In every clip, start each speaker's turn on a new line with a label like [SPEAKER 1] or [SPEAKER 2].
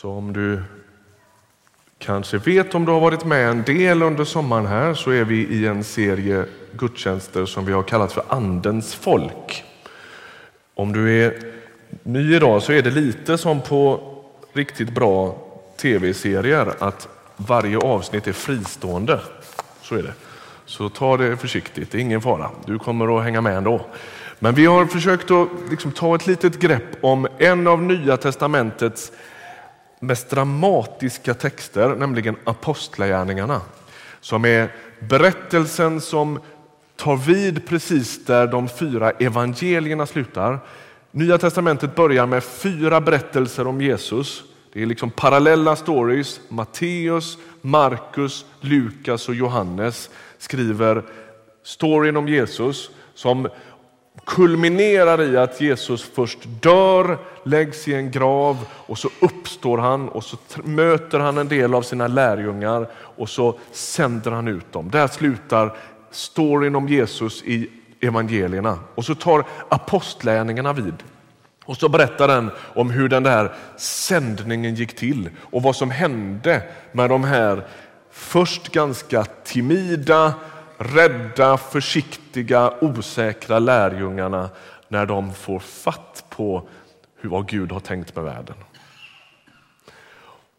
[SPEAKER 1] Som om du kanske vet om du har varit med en del under sommaren här så är vi i en serie gudstjänster som vi har kallat för Andens folk. Om du är ny idag så är det lite som på riktigt bra tv-serier att varje avsnitt är fristående. Så är det. Så ta det försiktigt, det är ingen fara. Du kommer att hänga med ändå. Men vi har försökt att liksom ta ett litet grepp om en av Nya testamentets mest dramatiska texter, nämligen Apostlagärningarna. Som är berättelsen som tar vid precis där de fyra evangelierna slutar. Nya testamentet börjar med fyra berättelser om Jesus. Det är liksom parallella stories. Matteus, Markus, Lukas och Johannes skriver storyn om Jesus som kulminerar i att Jesus först dör, läggs i en grav och så uppstår han och så möter han en del av sina lärjungar och så sänder han ut dem. Där slutar storyn om Jesus i evangelierna och så tar apostlärningarna vid. Och så berättar den om hur den där sändningen gick till och vad som hände med de här först ganska timida, rädda, försiktiga, osäkra lärjungarna när de får fatt på hur vad Gud har tänkt med världen.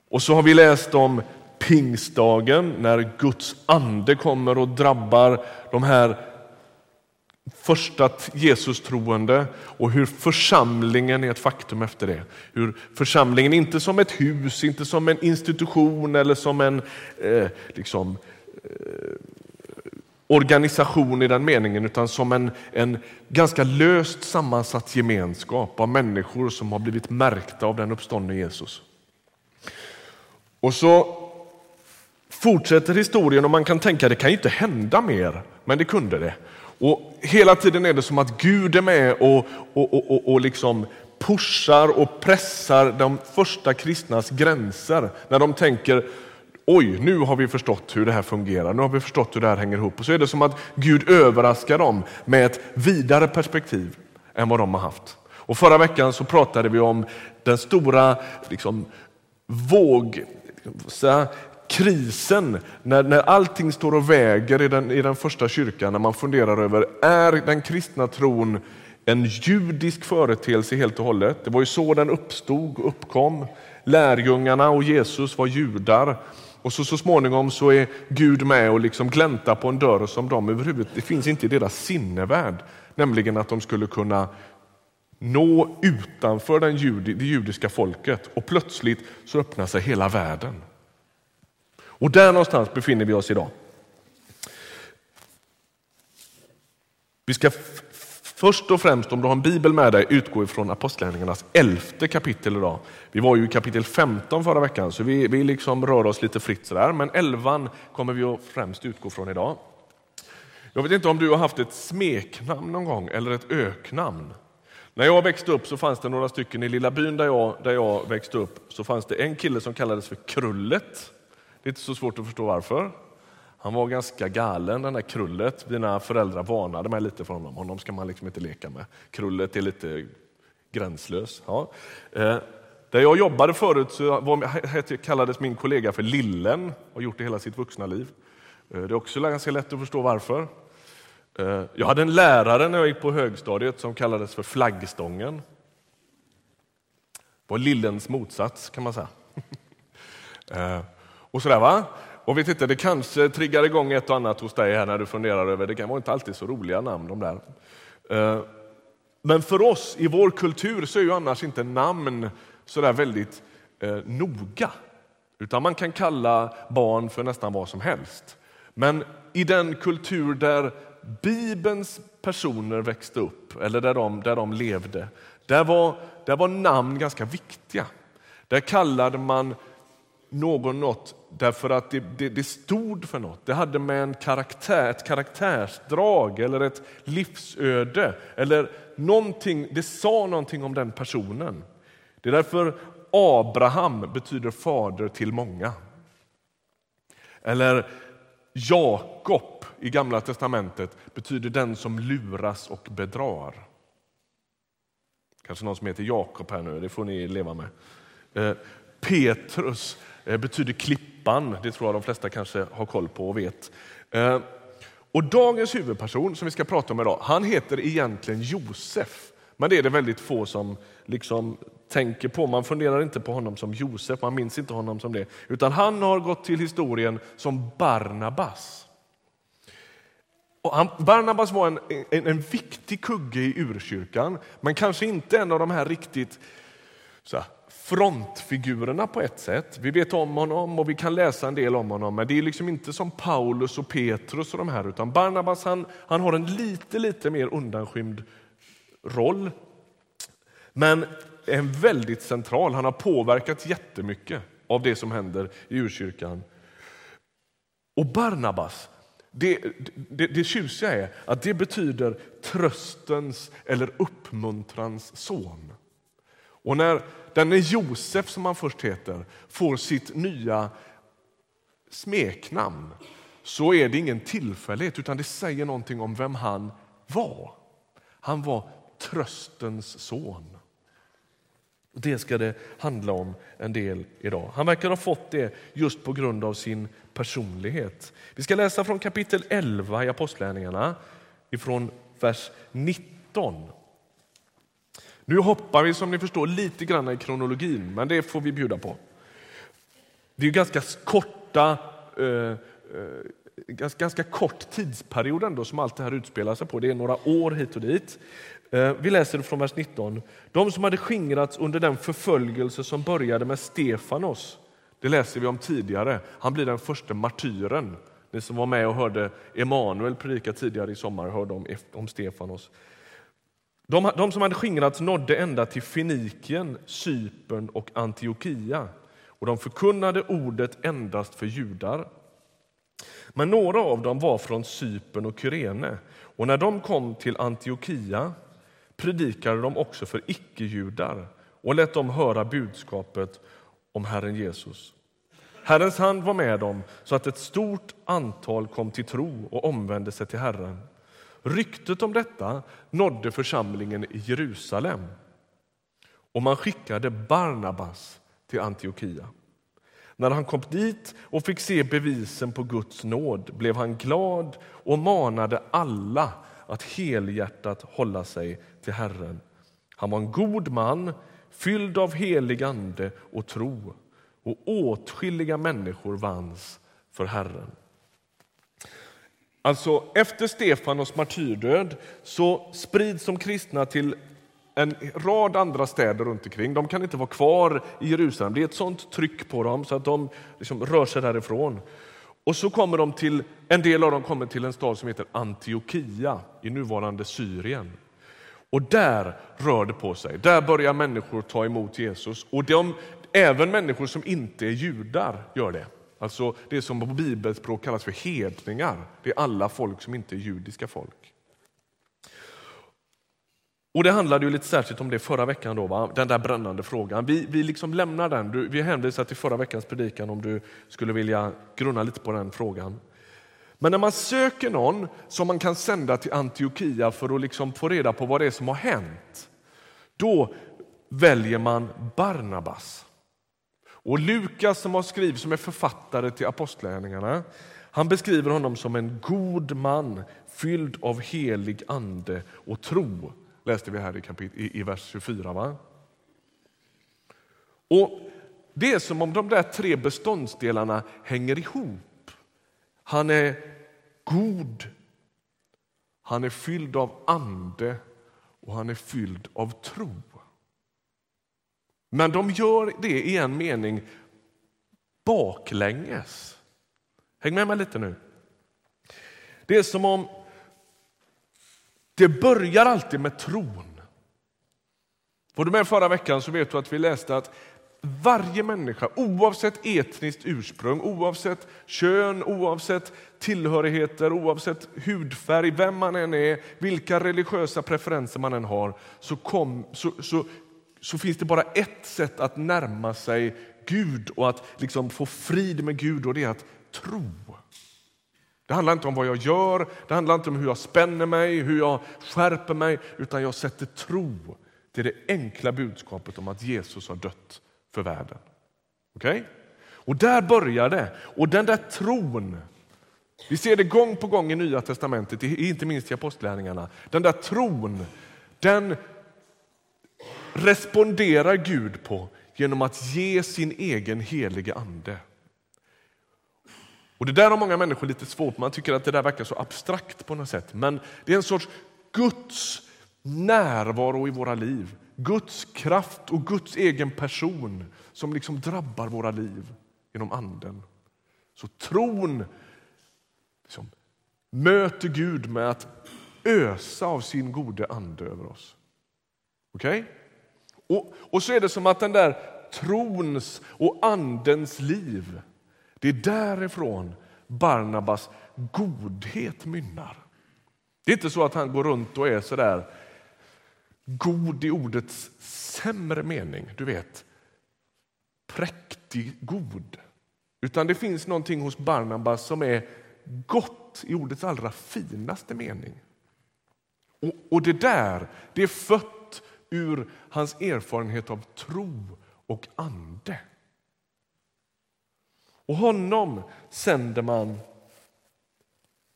[SPEAKER 1] Och så har vi läst om pingstdagen när Guds ande kommer och drabbar de här första Jesus-troende och hur församlingen är ett faktum efter det. Hur församlingen inte som ett hus, inte som en institution eller som en eh, liksom, eh, organisation i den meningen utan som en, en ganska löst sammansatt gemenskap av människor som har blivit märkta av den uppståndne Jesus. Och så fortsätter historien och man kan tänka att det kan inte hända mer, men det kunde det. Och Hela tiden är det som att Gud är med och, och, och, och liksom pushar och pressar de första kristnas gränser när de tänker oj, nu har vi förstått hur det här fungerar, nu har vi förstått hur det här hänger ihop. Och så är det som att Gud överraskar dem med ett vidare perspektiv än vad de har haft. Och Förra veckan så pratade vi om den stora liksom, våg, liksom, säga, krisen, när, när allting står och väger i den, i den första kyrkan, när man funderar över, är den kristna tron en judisk företeelse helt och hållet? Det var ju så den uppstod och uppkom. Lärjungarna och Jesus var judar. Och så, så småningom så är Gud med och liksom gläntar på en dörr som de överhuvudtaget, det finns inte i deras sinnevärld, nämligen att de skulle kunna nå utanför den judi, det judiska folket och plötsligt så öppnar sig hela världen. Och där någonstans befinner vi oss idag. Vi ska först och främst, om du har en bibel med dig, utgå ifrån Apostlagärningarnas elfte kapitel idag. Vi var ju i kapitel 15 förra veckan, så vi, vi liksom rör oss lite fritt sådär. Men elvan kommer vi att främst utgå från idag. Jag vet inte om du har haft ett smeknamn någon gång, eller ett öknamn. När jag växte upp så fanns det några stycken i lilla byn där jag, där jag växte upp, så fanns det en kille som kallades för Krullet. Det är inte så svårt att förstå varför. Han var ganska galen den där Krullet. Mina föräldrar varnade mig lite för honom. Honom ska man liksom inte leka med. Krullet är lite gränslös. Ja. Eh, där jag jobbade förut så var, kallades min kollega för Lillen och har gjort det hela sitt vuxna liv. Eh, det är också ganska lätt att förstå varför. Eh, jag hade en lärare när jag gick på högstadiet som kallades för Flaggstången. Det var Lillens motsats kan man säga. Eh, och sådär va? Och vet inte, det kanske triggar igång ett och annat hos dig här när du funderar över, det kan vara inte alltid så roliga namn de där. Eh, men för oss i vår kultur så är ju annars inte namn så där väldigt eh, noga. Utan man kan kalla barn för nästan vad som helst. Men i den kultur där Bibelns personer växte upp, eller där de, där de levde, där var, där var namn ganska viktiga. Där kallade man någon något därför att det, det, det, stod för något. Det hade med en karaktär, ett karaktärsdrag eller ett livsöde eller någonting, det sa någonting om den personen. Det är därför Abraham betyder fader till många. Eller Jakob i Gamla testamentet betyder den som luras och bedrar. Kanske någon som heter Jakob här nu, det får ni leva med. Eh, Petrus eh, betyder Klipp klippan. Det tror jag de flesta kanske har koll på och vet. Eh, och dagens huvudperson som vi ska prata om idag, han heter egentligen Josef. Men det är det väldigt få som liksom tänker på. Man funderar inte på honom som Josef, man minns inte honom som det. Utan han har gått till historien som Barnabas. Och han, Barnabas var en, en, en, viktig kugge i urkyrkan, men kanske inte en av de här riktigt så här, frontfigurerna på ett sätt. Vi vet om honom och vi kan läsa en del om honom, men det är liksom inte som Paulus och Petrus och de här, utan Barnabas han, han har en lite, lite mer undanskymd roll. Men är väldigt central. Han har påverkat jättemycket av det som händer i urkyrkan. Och Barnabas, det, det, det tjusiga är att det betyder tröstens eller uppmuntrans son. Och när denne Josef, som han först heter, får sitt nya smeknamn så är det ingen tillfällighet, utan det säger någonting om vem han var. Han var tröstens son. Det ska det handla om en del idag. Han verkar ha fått det just på grund av sin personlighet. Vi ska läsa från kapitel 11 i Apostlagärningarna, ifrån vers 19. Nu hoppar vi som ni förstår lite grann i kronologin, men det får vi bjuda på. Det är ganska korta eh, eh, ganska, ganska kort tidsperiod ändå som allt det här utspelar sig på. Det är några år hit och dit. Eh, vi läser från vers 19. De som hade skingrats under den förföljelse som började med Stefanos, det läser vi om tidigare. Han blir den första martyren. Ni som var med och hörde Emanuel predika tidigare i sommar hörde om, om Stefanos. De, de som hade skingrats nådde ända till Fenikien, Cypern och Antiochia och de förkunnade ordet endast för judar. Men några av dem var från Cypern och Kyrene och när de kom till Antiochia predikade de också för icke-judar och lät dem höra budskapet om Herren Jesus. Herrens hand var med dem så att ett stort antal kom till tro och omvände sig till Herren. Ryktet om detta nådde församlingen i Jerusalem och man skickade Barnabas till Antiochia. När han kom dit och fick se bevisen på Guds nåd blev han glad och manade alla att helhjärtat hålla sig till Herren. Han var en god man, fylld av helig ande och tro och åtskilliga människor vanns för Herren. Alltså, efter Stefanos martyrdöd så sprids de kristna till en rad andra städer runt omkring. De kan inte vara kvar i Jerusalem. Det är ett sånt tryck på dem så att de liksom rör sig därifrån. Och så kommer de till, en del av dem kommer till en stad som heter Antiochia i nuvarande Syrien. Och där rör det på sig. Där börjar människor ta emot Jesus. Och de, även människor som inte är judar gör det. Alltså det som på bibelspråk kallas för hedningar. Det är alla folk som inte är judiska folk. Och Det handlade ju lite särskilt om det förra veckan, då, va? den där brännande frågan. Vi, vi liksom lämnar den. Du, vi hänvisar till förra veckans predikan om du skulle vilja grunna lite på den frågan. Men när man söker någon som man kan sända till Antiochia för att liksom få reda på vad det är som har hänt, då väljer man Barnabas. Och Lukas som har skrivit, som är författare till Apostlagärningarna, han beskriver honom som en god man fylld av helig ande och tro läste vi här i, kapit- i, i vers 24. Va? Och Det är som om de där tre beståndsdelarna hänger ihop. Han är god, han är fylld av ande och han är fylld av tro. Men de gör det i en mening baklänges. Häng med mig lite nu. Det är som om det börjar alltid med tron. Var du med förra veckan så vet du att vi läste att varje människa, oavsett etniskt ursprung, oavsett kön, oavsett tillhörigheter, oavsett hudfärg, vem man än är, vilka religiösa preferenser man än har, så, kom, så, så, så finns det bara ett sätt att närma sig Gud och att liksom få frid med Gud och det är att tro. Det handlar inte om vad jag gör, det handlar inte om hur jag spänner mig, hur jag skärper mig, utan jag sätter tro till det enkla budskapet om att Jesus har dött för världen. Okay? Och där börjar det. Och den där tron, vi ser det gång på gång i Nya testamentet, inte minst i apostlärningarna. Den där tron, den responderar Gud på genom att ge sin egen helige ande. Och Det där har många människor lite svårt Man tycker att det där verkar så abstrakt på något sätt. Men det är en sorts Guds närvaro i våra liv. Guds kraft och Guds egen person som liksom drabbar våra liv genom Anden. Så tron liksom, möter Gud med att ösa av sin gode ande över oss. Okej? Okay? Och, och så är det som att den där trons och andens liv, det är därifrån Barnabas godhet mynnar. Det är inte så att han går runt och är så där god i ordets sämre mening, du vet, präktig god. Utan det finns någonting hos Barnabas som är gott i ordets allra finaste mening. Och, och det där, det är fött ur hans erfarenhet av tro och ande. Och honom sänder man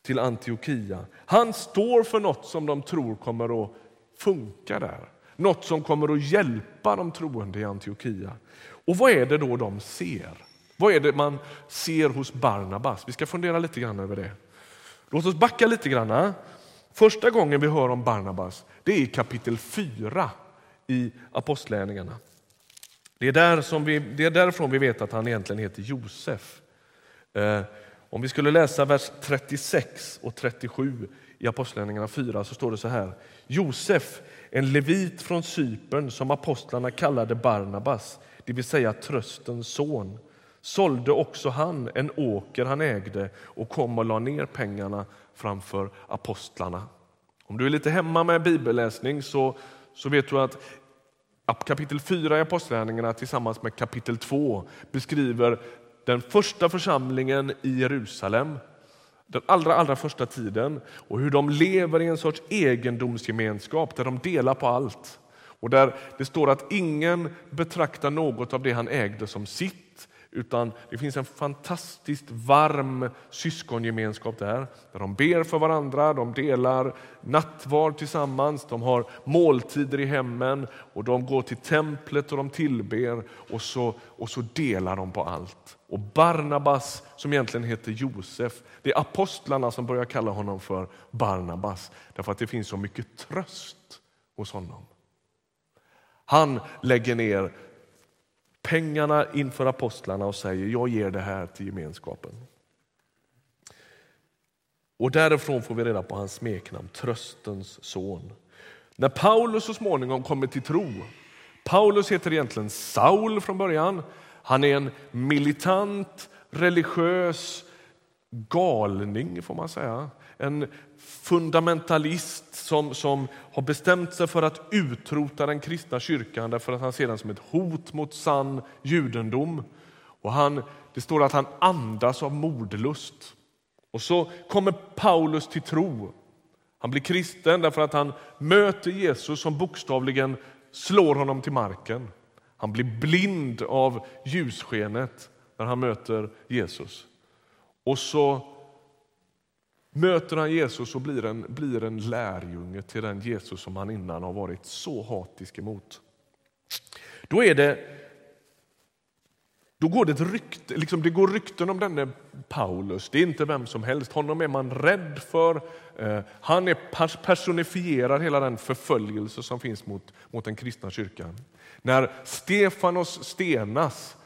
[SPEAKER 1] till Antiochia. Han står för något som de tror kommer att funka där. Något som kommer att hjälpa de troende i Antiochia. Och vad är det då de ser? Vad är det man ser hos Barnabas? Vi ska fundera lite grann över det. Låt oss backa lite grann. Första gången vi hör om Barnabas det är i kapitel 4 i Apostlärningarna. Det är, där som vi, det är därifrån vi vet att han egentligen heter Josef. Eh, om vi skulle läsa vers 36 och 37 i Apostlärningarna 4 så står det så här. Josef, en levit från Cypern som apostlarna kallade Barnabas, det vill säga tröstens son, sålde också han en åker han ägde och kom och la ner pengarna framför apostlarna. Om du är lite hemma med bibelläsning så, så vet du att kapitel 4 i Apostlagärningarna tillsammans med kapitel 2 beskriver den första församlingen i Jerusalem den allra, allra första tiden och hur de lever i en sorts egendomsgemenskap där de delar på allt. Och där det står att ingen betraktar något av det han ägde som sitt utan det finns en fantastiskt varm syskongemenskap där. Där de ber för varandra, de delar nattvard tillsammans, de har måltider i hemmen och de går till templet och de tillber och så, och så delar de på allt. Och Barnabas, som egentligen heter Josef, det är apostlarna som börjar kalla honom för Barnabas därför att det finns så mycket tröst hos honom. Han lägger ner pengarna inför apostlarna och säger jag ger det här till gemenskapen. Och därifrån får vi reda på hans smeknamn, tröstens son. När Paulus så småningom kommer till tro, Paulus heter egentligen Saul från början. Han är en militant, religiös galning får man säga. En fundamentalist som, som har bestämt sig för att utrota den kristna kyrkan därför att han ser den som ett hot mot sann judendom. Och han, det står att han andas av mordlust. Och så kommer Paulus till tro. Han blir kristen därför att han möter Jesus som bokstavligen slår honom till marken. Han blir blind av ljusskenet när han möter Jesus. Och så möter han Jesus och blir en, blir en lärjunge till den Jesus som han innan har varit så hatisk emot. Då är det då går det, ett rykte, liksom det går rykten om denne Paulus. Det är inte vem som helst. Honom är man rädd för. Eh, han är personifierar hela den förföljelse som finns mot, mot den kristna kyrkan. När Stefanos stenas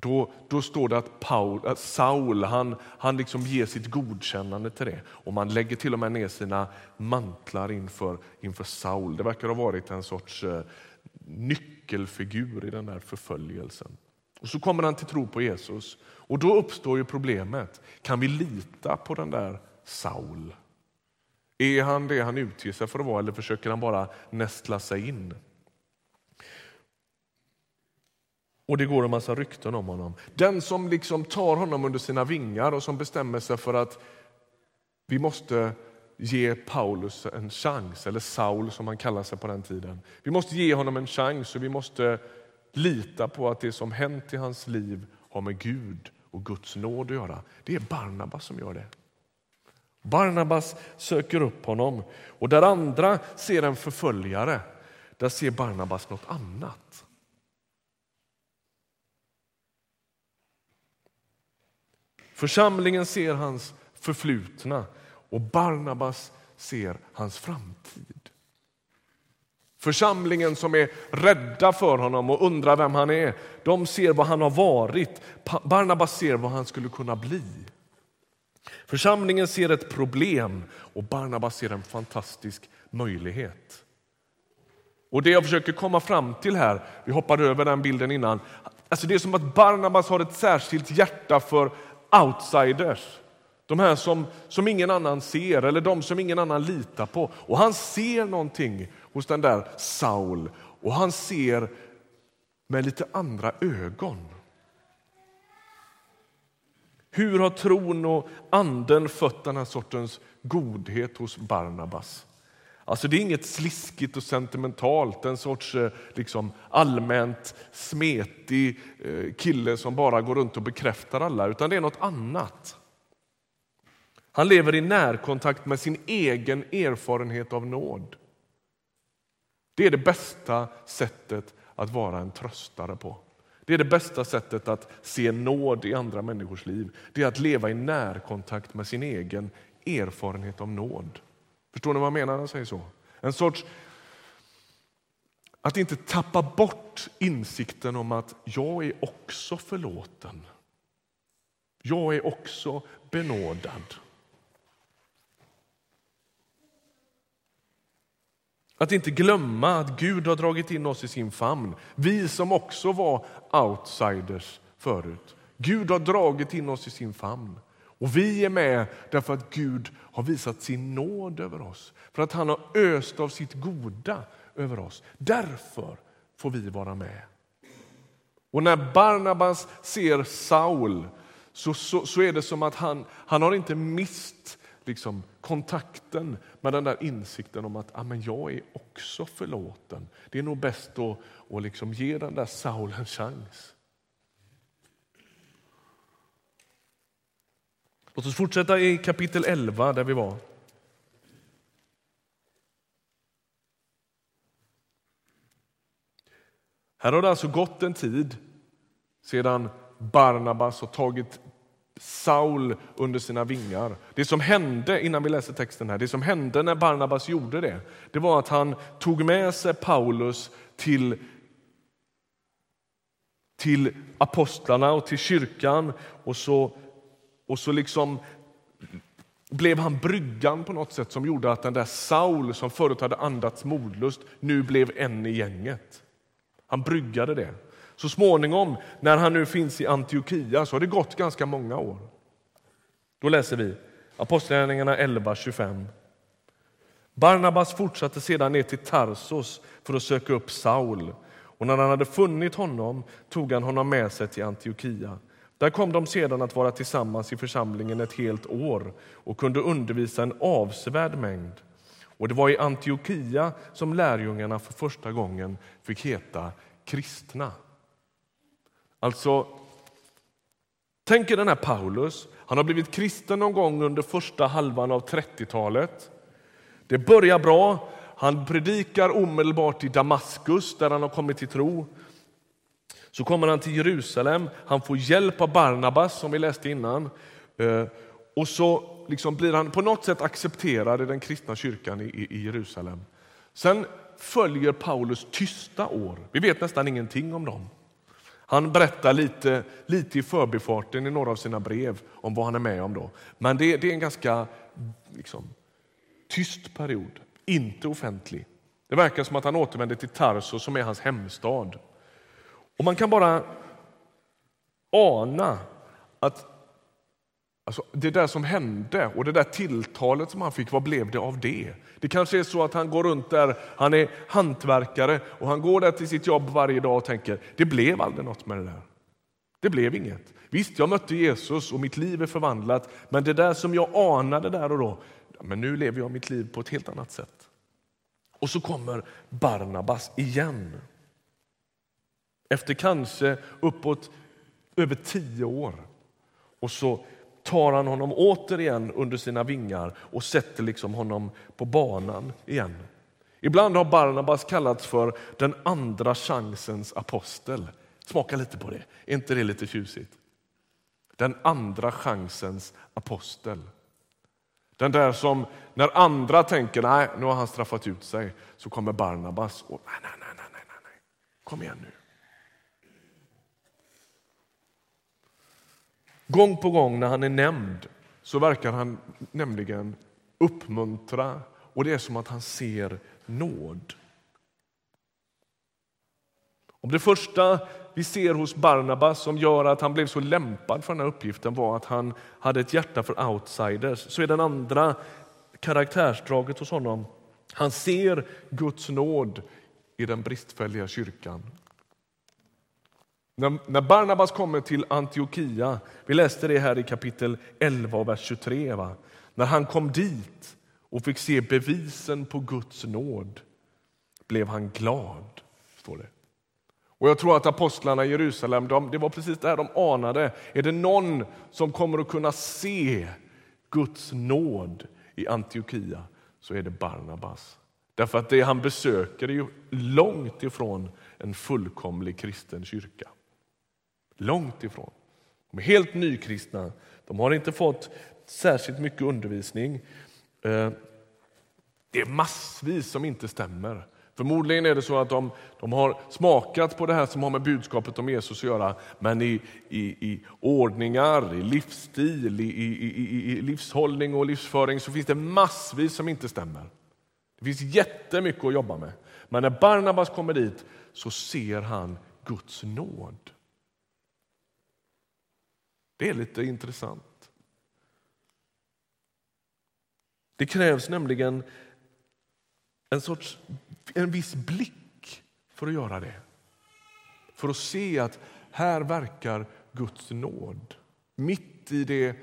[SPEAKER 1] då, då står det att Paul, att Saul han, han liksom ger sitt godkännande till det. Och Man lägger till och med ner sina mantlar inför, inför Saul. Det verkar ha varit en sorts eh, nyckelfigur i den där förföljelsen. Och Så kommer han till tro på Jesus. Och Då uppstår ju problemet. Kan vi lita på den där Saul? Är han det han utger sig för att vara eller försöker han bara nästla sig in? Och det går en massa rykten om honom. Den som liksom tar honom under sina vingar och som bestämmer sig för att vi måste ge Paulus en chans, eller Saul som han kallade sig på den tiden. Vi måste ge honom en chans och vi måste lita på att det som hänt i hans liv har med Gud och Guds nåd att göra. Det är Barnabas som gör det. Barnabas söker upp honom och där andra ser en förföljare, där ser Barnabas något annat. Församlingen ser hans förflutna och Barnabas ser hans framtid. Församlingen som är rädda för honom och undrar vem han är, de ser vad han har varit. Barnabas ser vad han skulle kunna bli. Församlingen ser ett problem och Barnabas ser en fantastisk möjlighet. Och Det jag försöker komma fram till här, vi hoppade över den bilden innan, alltså det är som att Barnabas har ett särskilt hjärta för outsiders. De här som, som ingen annan ser eller de som ingen annan litar på. Och han ser någonting hos den där Saul och han ser med lite andra ögon. Hur har tron och anden fött den här sortens godhet hos Barnabas? Alltså det är inget sliskigt och sentimentalt, en sorts eh, liksom, allmänt smetig eh, kille som bara går runt och bekräftar alla, utan det är något annat. Han lever i närkontakt med sin egen erfarenhet av nåd. Det är det bästa sättet att vara en tröstare på. Det är det bästa sättet att se nåd i andra människors liv. Det är att leva i närkontakt med sin egen erfarenhet av nåd. Förstår ni vad jag menar när jag säger så? En sorts att inte tappa bort insikten om att jag är också förlåten. Jag är också benådad. Att inte glömma att Gud har dragit in oss i sin famn. Vi som också var outsiders förut. Gud har dragit in oss i sin famn. Och vi är med därför att Gud har visat sin nåd över oss. För att han har öst av sitt goda över oss. Därför får vi vara med. Och när Barnabas ser Saul så, så, så är det som att han, han har inte mist liksom, kontakten med den där insikten om att ah, men jag är också förlåten. Det är nog bäst att, att liksom ge den där Saul en chans. Låt oss fortsätta i kapitel 11 där vi var. Här har det alltså gått en tid sedan Barnabas har tagit Saul under sina vingar. Det som hände innan vi läser texten här, det som hände när Barnabas gjorde det, det var att han tog med sig Paulus till till apostlarna och till kyrkan och så, och så liksom blev han bryggan på något sätt som gjorde att den där Saul som förut hade andats modlust nu blev en i gänget. Han bryggade det. Så småningom, när han nu finns i Antiochia, så har det gått ganska många år. Då läser vi Apostlagärningarna 11.25. Barnabas fortsatte sedan ner till Tarsos för att söka upp Saul. Och när han hade funnit honom tog han honom med sig till Antiochia. Där kom de sedan att vara tillsammans i församlingen ett helt år och kunde undervisa en avsevärd mängd. Och det var i Antiochia som lärjungarna för första gången fick heta kristna. Alltså, tänk er den här Paulus. Han har blivit kristen någon gång under första halvan av 30-talet. Det börjar bra. Han predikar omedelbart i Damaskus där han har kommit till tro. Så kommer han till Jerusalem. Han får hjälp av Barnabas som vi läste innan. Eh, och så liksom blir han på något sätt accepterad i den kristna kyrkan i, i Jerusalem. Sen följer Paulus tysta år. Vi vet nästan ingenting om dem. Han berättar lite, lite i förbifarten i några av sina brev om vad han är med om. då. Men det, det är en ganska liksom, tyst period, inte offentlig. Det verkar som att han återvänder till Tarso som är hans hemstad. Och man kan bara ana att Alltså, det där som hände och det där tilltalet som han fick, vad blev det av det? Det kanske är så att han går runt där, han är hantverkare och han går där till sitt jobb varje dag och tänker, det blev aldrig något med det där. Det blev inget. Visst, jag mötte Jesus och mitt liv är förvandlat, men det där som jag anade där och då, men nu lever jag mitt liv på ett helt annat sätt. Och så kommer Barnabas igen. Efter kanske uppåt över tio år. Och så tar han honom återigen under sina vingar och sätter liksom honom på banan igen. Ibland har Barnabas kallats för den andra chansens apostel. Smaka lite på det. Är inte det lite tjusigt? Den andra chansens apostel. Den där som när andra tänker nej, nu har han straffat ut sig, så kommer Barnabas och nej, nej, nej, nej, nej, nej. kom igen nu. Gång på gång när han är nämnd så verkar han nämligen uppmuntra och det är som att han ser nåd. Om det första vi ser hos Barnabas som gör att han blev så lämpad för den här uppgiften var att han hade ett hjärta för outsiders, så är den andra karaktärsdraget hos honom han ser Guds nåd i den bristfälliga kyrkan. När, Barnabas kommer till Antiochia, vi läste det här i kapitel 11, vers 23. Va? När han kom dit och fick se bevisen på Guds nåd blev han glad, står det. Och Jag tror att apostlarna i Jerusalem, de, det var precis det här de anade. Är det någon som kommer att kunna se Guds nåd i Antiochia så är det Barnabas. Därför att det han besöker är ju långt ifrån en fullkomlig kristen kyrka. Långt ifrån. De är helt nykristna. De har inte fått särskilt mycket undervisning. Eh, det är massvis som inte stämmer. Förmodligen är det så att de, de har smakat på det här som har med budskapet om Jesus att göra, men i, i, i ordningar, i livsstil, i, i, i livshållning och livsföring så finns det massvis som inte stämmer. Det finns jättemycket att jobba med. Men när Barnabas kommer dit så ser han Guds nåd. Det är lite intressant. Det krävs nämligen en sorts en viss blick för att göra det. För att se att här verkar Guds nåd. Mitt i det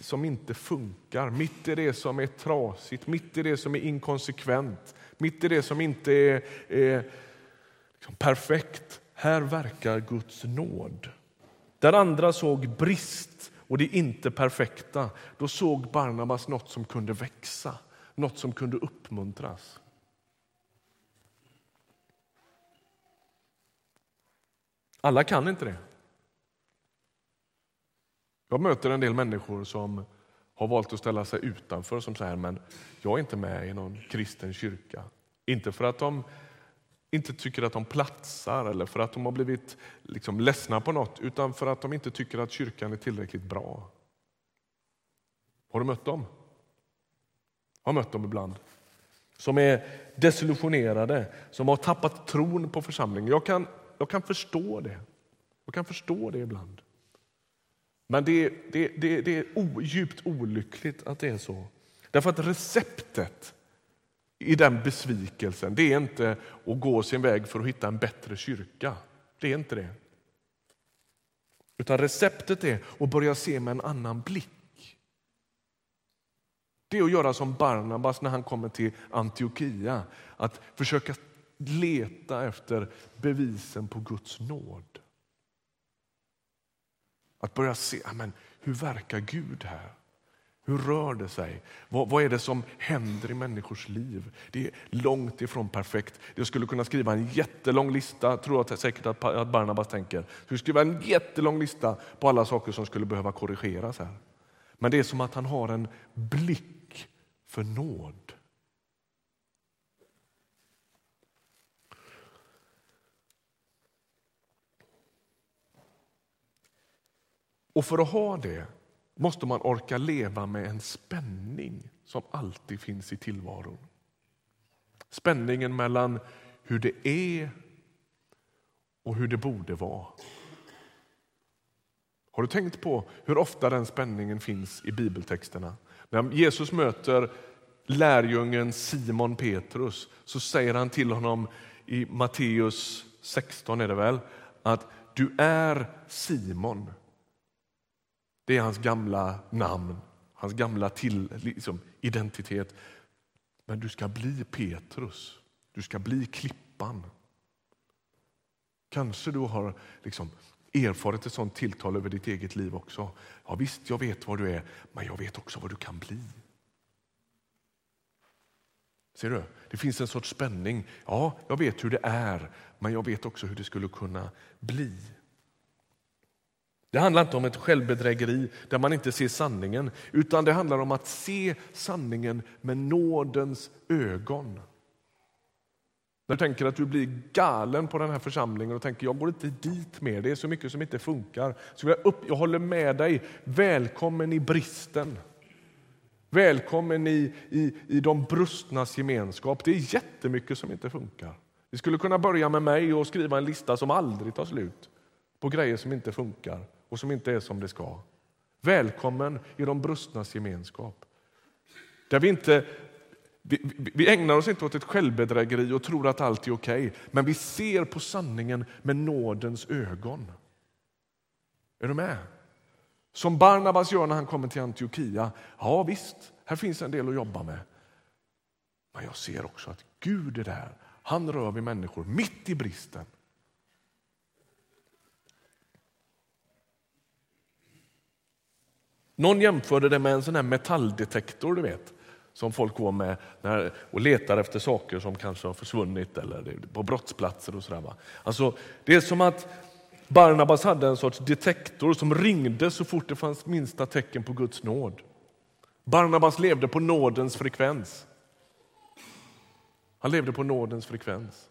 [SPEAKER 1] som inte funkar, mitt i det som är trasigt, mitt i det som är inkonsekvent, mitt i det som inte är, är liksom perfekt. Här verkar Guds nåd. Där andra såg brist och det inte perfekta, då såg Barnabas något som kunde växa, något som kunde uppmuntras. Alla kan inte det. Jag möter en del människor som har valt att ställa sig utanför som säger men jag är inte med i någon kristen kyrka. Inte för att de inte tycker att de platsar eller för att de har blivit liksom ledsna på något utan för att de inte tycker att kyrkan är tillräckligt bra. Har du mött dem? Jag har mött dem ibland. Som är desillusionerade, som har tappat tron på församlingen. Jag kan jag kan förstå det. Jag kan förstå det ibland. Men det, det, det, det är o, djupt olyckligt att det är så. Därför att receptet i den besvikelsen det är inte att gå sin väg för att hitta en bättre kyrka. Det är inte det. Utan receptet är att börja se med en annan blick. Det är att göra som Barnabas när han kommer till Antiochia. Att försöka leta efter bevisen på Guds nåd. Att börja se, amen, hur verkar Gud här? Hur rör det sig? Vad, vad, är det som händer i människors liv? Det är långt ifrån perfekt. Jag skulle kunna skriva en jättelång lista, tror jag säkert att, att Barnabas tänker. Jag skulle skriva en jättelång lista på alla saker som skulle behöva korrigeras här. Men det är som att han har en blick för nåd. Och för att ha det måste man orka leva med en spänning som alltid finns i tillvaron. Spänningen mellan hur det är och hur det borde vara. Har du tänkt på hur ofta den spänningen finns i bibeltexterna? När Jesus möter lärjungen Simon Petrus så säger han till honom i Matteus 16 är det väl, att du är Simon, det är hans gamla namn, hans gamla till, liksom, identitet. Men du ska bli Petrus, du ska bli klippan. Kanske du har liksom erfarit ett sånt tilltal över ditt eget liv också. Ja, visst, jag vet vad du är, men jag vet också vad du kan bli. Ser du? Det finns en sorts spänning. Ja, jag vet hur det är, men jag vet också hur det skulle kunna bli. Det handlar inte om ett självbedrägeri där man inte ser sanningen, utan det handlar om att se sanningen med nådens ögon. När du tänker att du blir galen på den här församlingen och tänker jag går inte dit mer, det är så mycket som inte funkar. Så jag, upp, jag håller med dig, välkommen i bristen. Välkommen i, i, i de brustnas gemenskap. Det är jättemycket som inte funkar. Vi skulle kunna börja med mig och skriva en lista som aldrig tar slut på grejer som inte funkar och som inte är som det ska. Välkommen i de brustnas gemenskap. Där vi, inte, vi, vi ägnar oss inte åt ett självbedrägeri och tror att allt är okej, okay, men vi ser på sanningen med nådens ögon. Är du med? Som Barnabas gör när han kommer till Antiochia. Ja visst, här finns en del att jobba med. Men jag ser också att Gud är där. Han rör vid människor mitt i bristen. Någon jämförde det med en sån här metalldetektor du vet, som folk går med när, och letar efter saker som kanske har försvunnit eller på brottsplatser. och sådär. Alltså, Det är som att Barnabas hade en sorts detektor som ringde så fort det fanns minsta tecken på Guds nåd. Barnabas levde på nådens frekvens. Han levde på nådens frekvens.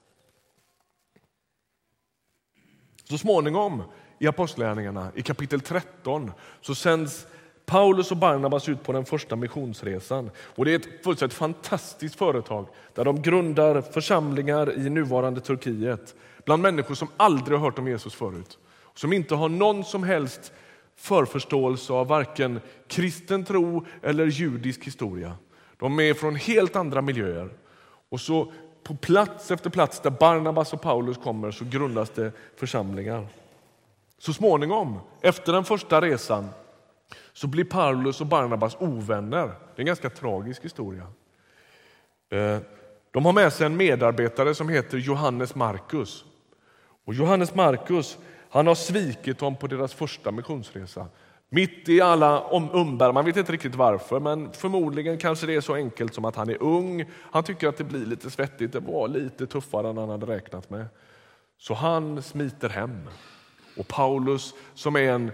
[SPEAKER 1] Så småningom i Apostlagärningarna, i kapitel 13, så sänds Paulus och Barnabas ut på den första missionsresan. Och det är ett fullständigt fantastiskt företag där de grundar församlingar i nuvarande Turkiet bland människor som aldrig har hört om Jesus förut. Som inte har någon som helst förförståelse av varken kristen tro eller judisk historia. De är från helt andra miljöer. Och så på plats efter plats där Barnabas och Paulus kommer så grundas det församlingar. Så småningom, efter den första resan, så blir Paulus och Barnabas ovänner. Det är en ganska tragisk historia. Eh, de har med sig en medarbetare som heter Johannes Markus. Och Johannes Markus han har svikit dem på deras första missionsresa. Mitt i alla umbär, man vet inte riktigt varför, men förmodligen kanske det är så enkelt som att han är ung. Han tycker att det blir lite svettigt, det var lite tuffare än han hade räknat med. Så han smiter hem. Och Paulus, som är en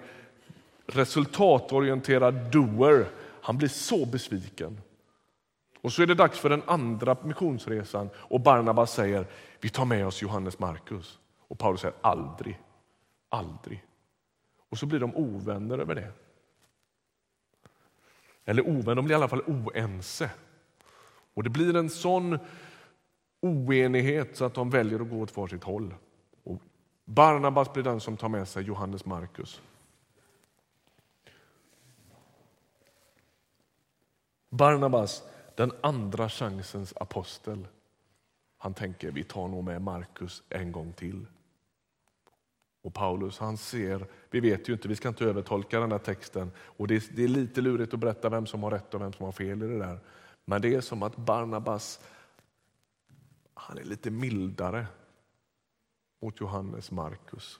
[SPEAKER 1] resultatorienterad doer, han blir så besviken. Och så är det dags för den andra missionsresan och Barnabas säger vi tar med oss Johannes Markus. Och Paulus säger aldrig, aldrig. Och så blir de ovänner över det. Eller ovänner, de blir i alla fall oense. Och det blir en sån oenighet så att de väljer att gå åt varsitt håll. Och Barnabas blir den som tar med sig Johannes Markus. Barnabas, den andra chansens apostel, han tänker vi tar nog med Markus en gång till. Och Paulus han ser, vi vet ju inte, vi ska inte övertolka den där texten och det är, det är lite lurigt att berätta vem som har rätt och vem som har fel i det där. Men det är som att Barnabas, han är lite mildare mot Johannes Markus.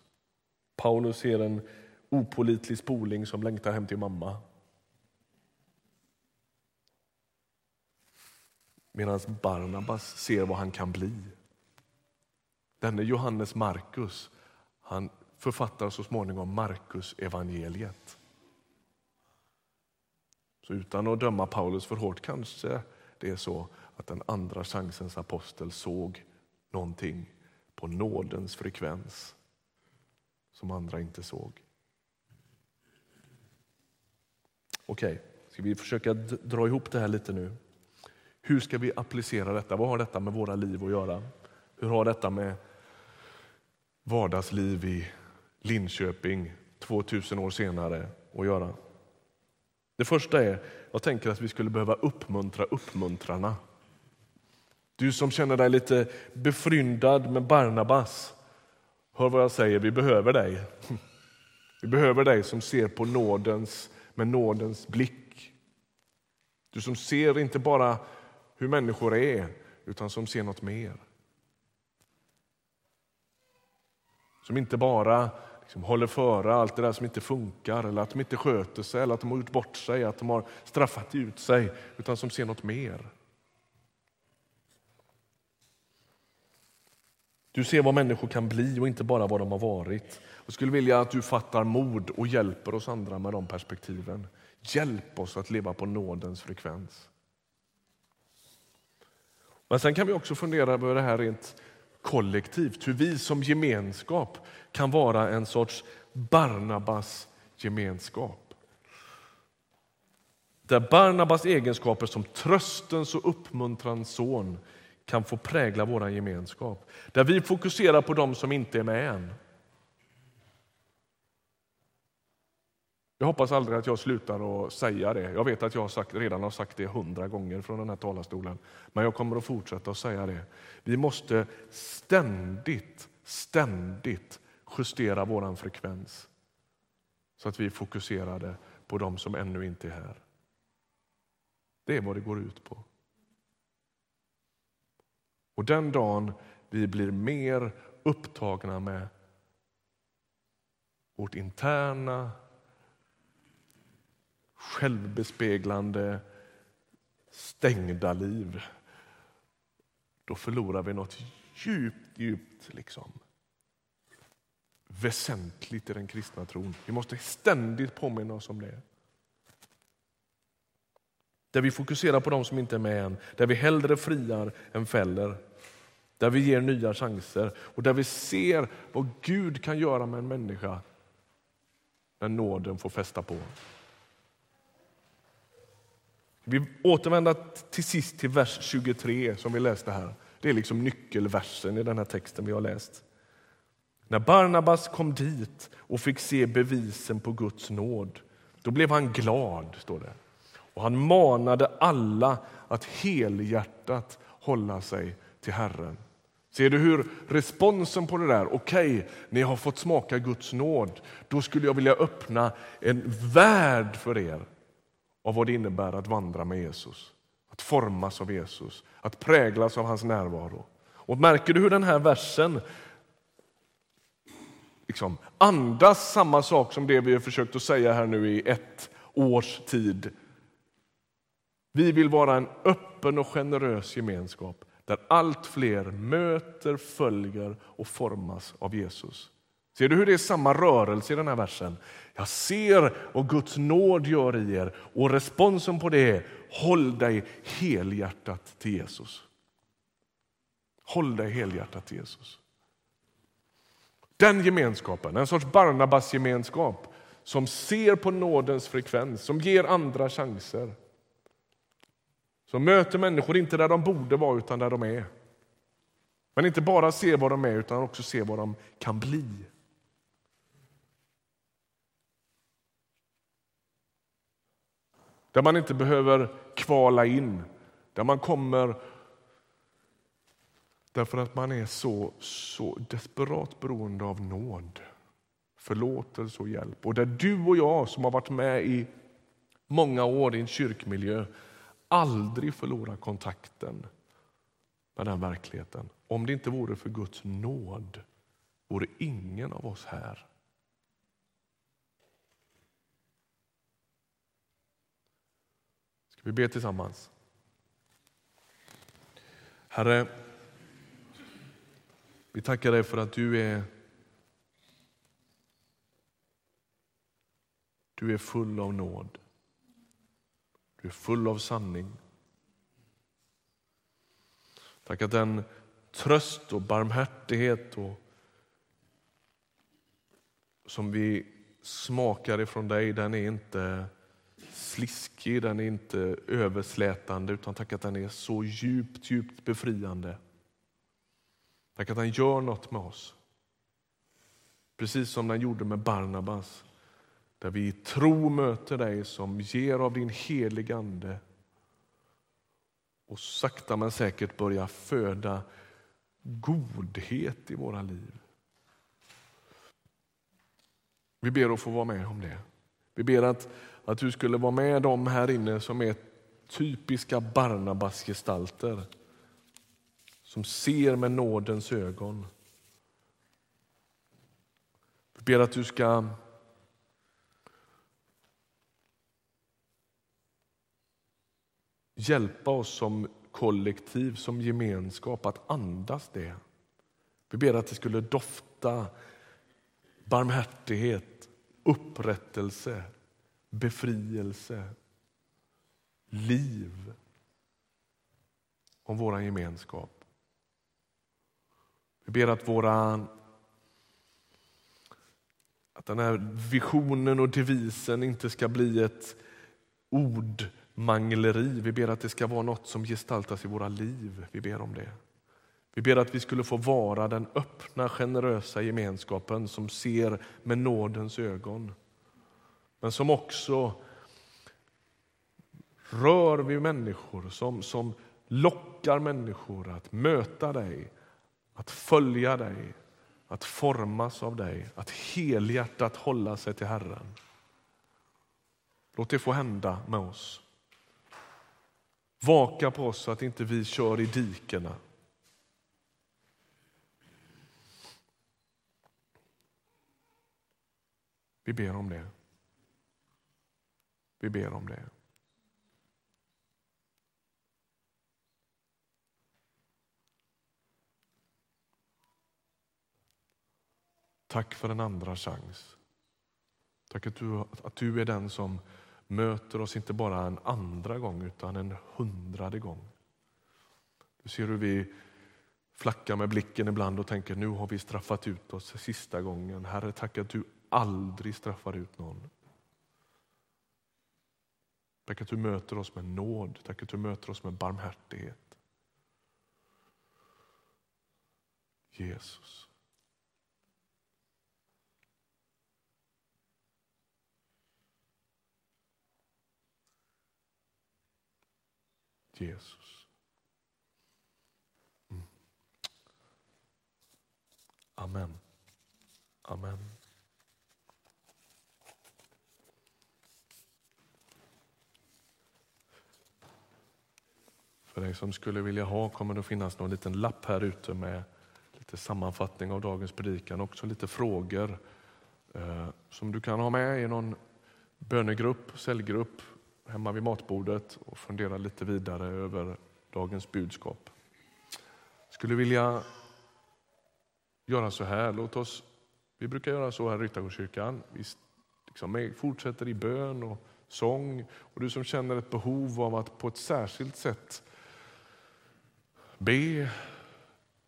[SPEAKER 1] Paulus ser en opolitlig spoling som längtar hem till mamma. Medan Barnabas ser vad han kan bli. Denne Johannes Markus, han författar så småningom Markus evangeliet. Så utan att döma Paulus för hårt kanske det är så att den andra chansens apostel såg någonting på nådens frekvens som andra inte såg. Okej, okay. ska vi försöka dra ihop det här lite nu? Hur ska vi applicera detta? Vad har detta med våra liv att göra? Hur har detta med vardagsliv i Linköping 2000 år senare att göra? Det första är, jag tänker att vi skulle behöva uppmuntra uppmuntrarna. Du som känner dig lite befryndad med Barnabas, hör vad jag säger, vi behöver dig. Vi behöver dig som ser på nådens, med nådens blick. Du som ser inte bara hur människor är, utan som ser något mer. Som inte bara liksom håller före allt det där som inte funkar eller att de inte sköter sig eller att de har gjort bort sig, att de har straffat ut sig, utan som ser något mer. Du ser vad människor kan bli och inte bara vad de har varit. Jag skulle vilja att du fattar mod och hjälper oss andra med de perspektiven. Hjälp oss att leva på nådens frekvens. Men sen kan vi också fundera över det här rent kollektivt, hur vi som gemenskap kan vara en sorts Barnabas gemenskap. Där Barnabas egenskaper som tröstens och uppmuntrans son kan få prägla vår gemenskap. Där vi fokuserar på dem som inte är med än. Jag hoppas aldrig att jag slutar att säga det. Jag vet att jag har sagt, redan har sagt det hundra gånger från den här talarstolen. Men jag kommer att fortsätta att säga det. Vi måste ständigt, ständigt justera vår frekvens så att vi är fokuserade på dem som ännu inte är här. Det är vad det går ut på. Och den dagen vi blir mer upptagna med vårt interna självbespeglande, stängda liv då förlorar vi något djupt, djupt liksom, väsentligt i den kristna tron. Vi måste ständigt påminna oss om det. Där vi fokuserar på dem som inte är med än, där vi hellre friar än fäller. Där vi ger nya chanser och där vi ser vad Gud kan göra med en människa när nåden får fästa på. Vi återvänder till sist till vers 23 som vi läste här. Det är liksom nyckelversen i den här texten vi har läst. När Barnabas kom dit och fick se bevisen på Guds nåd, då blev han glad, står det. Och han manade alla att helhjärtat hålla sig till Herren. Ser du hur responsen på det där, okej, okay, ni har fått smaka Guds nåd, då skulle jag vilja öppna en värld för er av vad det innebär att vandra med Jesus. Att formas av Jesus, att präglas av hans närvaro. Och Märker du hur den här versen liksom andas samma sak som det vi har försökt att säga här nu i ett års tid. Vi vill vara en öppen och generös gemenskap där allt fler möter, följer och formas av Jesus. Ser du hur det är samma rörelse i den här versen? Jag ser vad Guds nåd gör i er och responsen på det är håll dig helhjärtat till Jesus. Håll dig helhjärtat till Jesus. Den gemenskapen, en sorts Barnabas-gemenskap som ser på nådens frekvens, som ger andra chanser. Som möter människor inte där de borde vara utan där de är. Men inte bara ser vad de är utan också ser vad de kan bli. Där man inte behöver kvala in, där man kommer därför att man är så, så desperat beroende av nåd, förlåtelse och hjälp. Och där du och jag som har varit med i många år i en kyrkmiljö aldrig förlorar kontakten med den verkligheten. Om det inte vore för Guds nåd vore ingen av oss här. Vi ber tillsammans. Herre, vi tackar dig för att du är Du är full av nåd. Du är full av sanning. Tack att den tröst och barmhärtighet och som vi smakar ifrån dig, den är inte sliskig, den är inte överslätande utan tack att den är så djupt, djupt befriande. Tack att den gör något med oss. Precis som den gjorde med Barnabas. Där vi i tro möter dig som ger av din heliga Ande och sakta men säkert börjar föda godhet i våra liv. Vi ber att få vara med om det. Vi ber att att du skulle vara med dem här inne som är typiska Barnabas-gestalter. Som ser med nådens ögon. Vi ber att du ska hjälpa oss som kollektiv, som gemenskap att andas det. Vi ber att det skulle dofta barmhärtighet, upprättelse, befrielse, liv om vår gemenskap. Vi ber att våra att den här visionen och devisen inte ska bli ett ordmangleri. Vi ber att det ska vara något som gestaltas i våra liv. Vi ber om det. Vi ber att vi skulle få vara den öppna, generösa gemenskapen som ser med nådens ögon. Men som också rör vid människor, som, som lockar människor att möta dig, att följa dig, att formas av dig, att helhjärtat hålla sig till Herren. Låt det få hända med oss. Vaka på oss så att inte vi kör i dikena. Vi ber om det. Vi ber om det. Tack för en andra chans. Tack att du, att du är den som möter oss inte bara en andra gång utan en hundrade gång. Du ser hur vi flackar med blicken ibland och tänker nu har vi straffat ut oss sista gången. Herre, tack att du aldrig straffar ut någon. Tack att du möter oss med nåd, tack att du möter oss med barmhärtighet. Jesus. Jesus. Mm. Amen. Amen. För dig som skulle vilja ha kommer det att finnas någon liten lapp här ute med lite sammanfattning av dagens predikan, också lite frågor eh, som du kan ha med i någon bönegrupp, cellgrupp hemma vid matbordet och fundera lite vidare över dagens budskap. Jag skulle vilja göra så här. Låt oss, vi brukar göra så här i Ryttargårdskyrkan. Vi liksom fortsätter i bön och sång. Och du som känner ett behov av att på ett särskilt sätt be,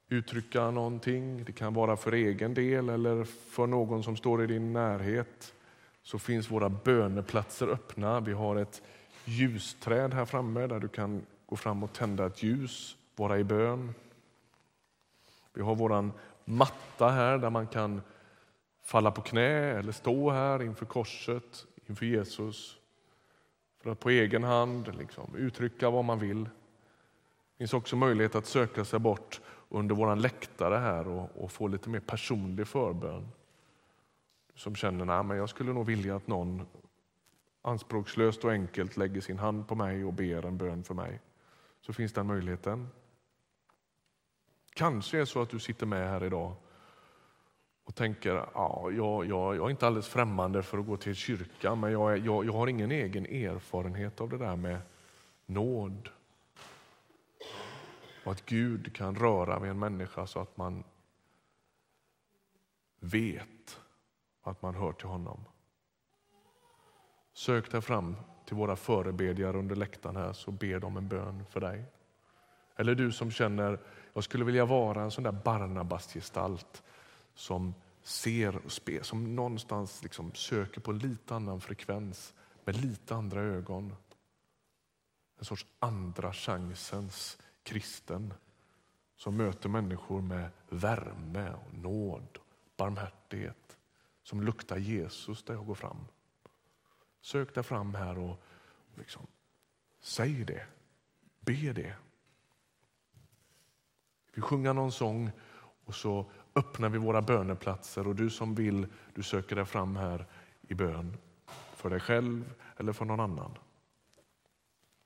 [SPEAKER 1] uttrycka någonting. Det kan vara för egen del eller för någon som står i din närhet så finns våra böneplatser öppna. Vi har ett ljusträd här framme där du kan gå fram och tända ett ljus, vara i bön. Vi har vår matta här där man kan falla på knä eller stå här inför korset, inför Jesus för att på egen hand liksom, uttrycka vad man vill. Det finns också möjlighet att söka sig bort under vår läktare här och, och, få lite mer personlig förbön som känner att jag skulle nog vilja att någon anspråkslöst och enkelt lägger sin hand på mig och ber en bön för mig, så finns den möjligheten. Kanske är det så att du sitter med här idag och tänker ja, jag, jag, jag är inte alldeles främmande för att gå till kyrkan men jag, jag, jag har ingen egen erfarenhet av det där med nåd. Och att Gud kan röra vid en människa så att man vet att man hör till honom. Sök dig fram till våra förebedjare under läktaren här så ber de en bön för dig. Eller du som känner, jag skulle vilja vara en sån där Barnabas-gestalt som ser och spe, som någonstans liksom söker på en lite annan frekvens med lite andra ögon. En sorts andra chansens kristen som möter människor med värme, och nåd och barmhärtighet som luktar Jesus där jag går fram. Sök dig fram här och liksom, säg det, be det. Vi sjunger någon sång och så öppnar vi våra böneplatser och du som vill, du söker dig fram här i bön för dig själv eller för någon annan.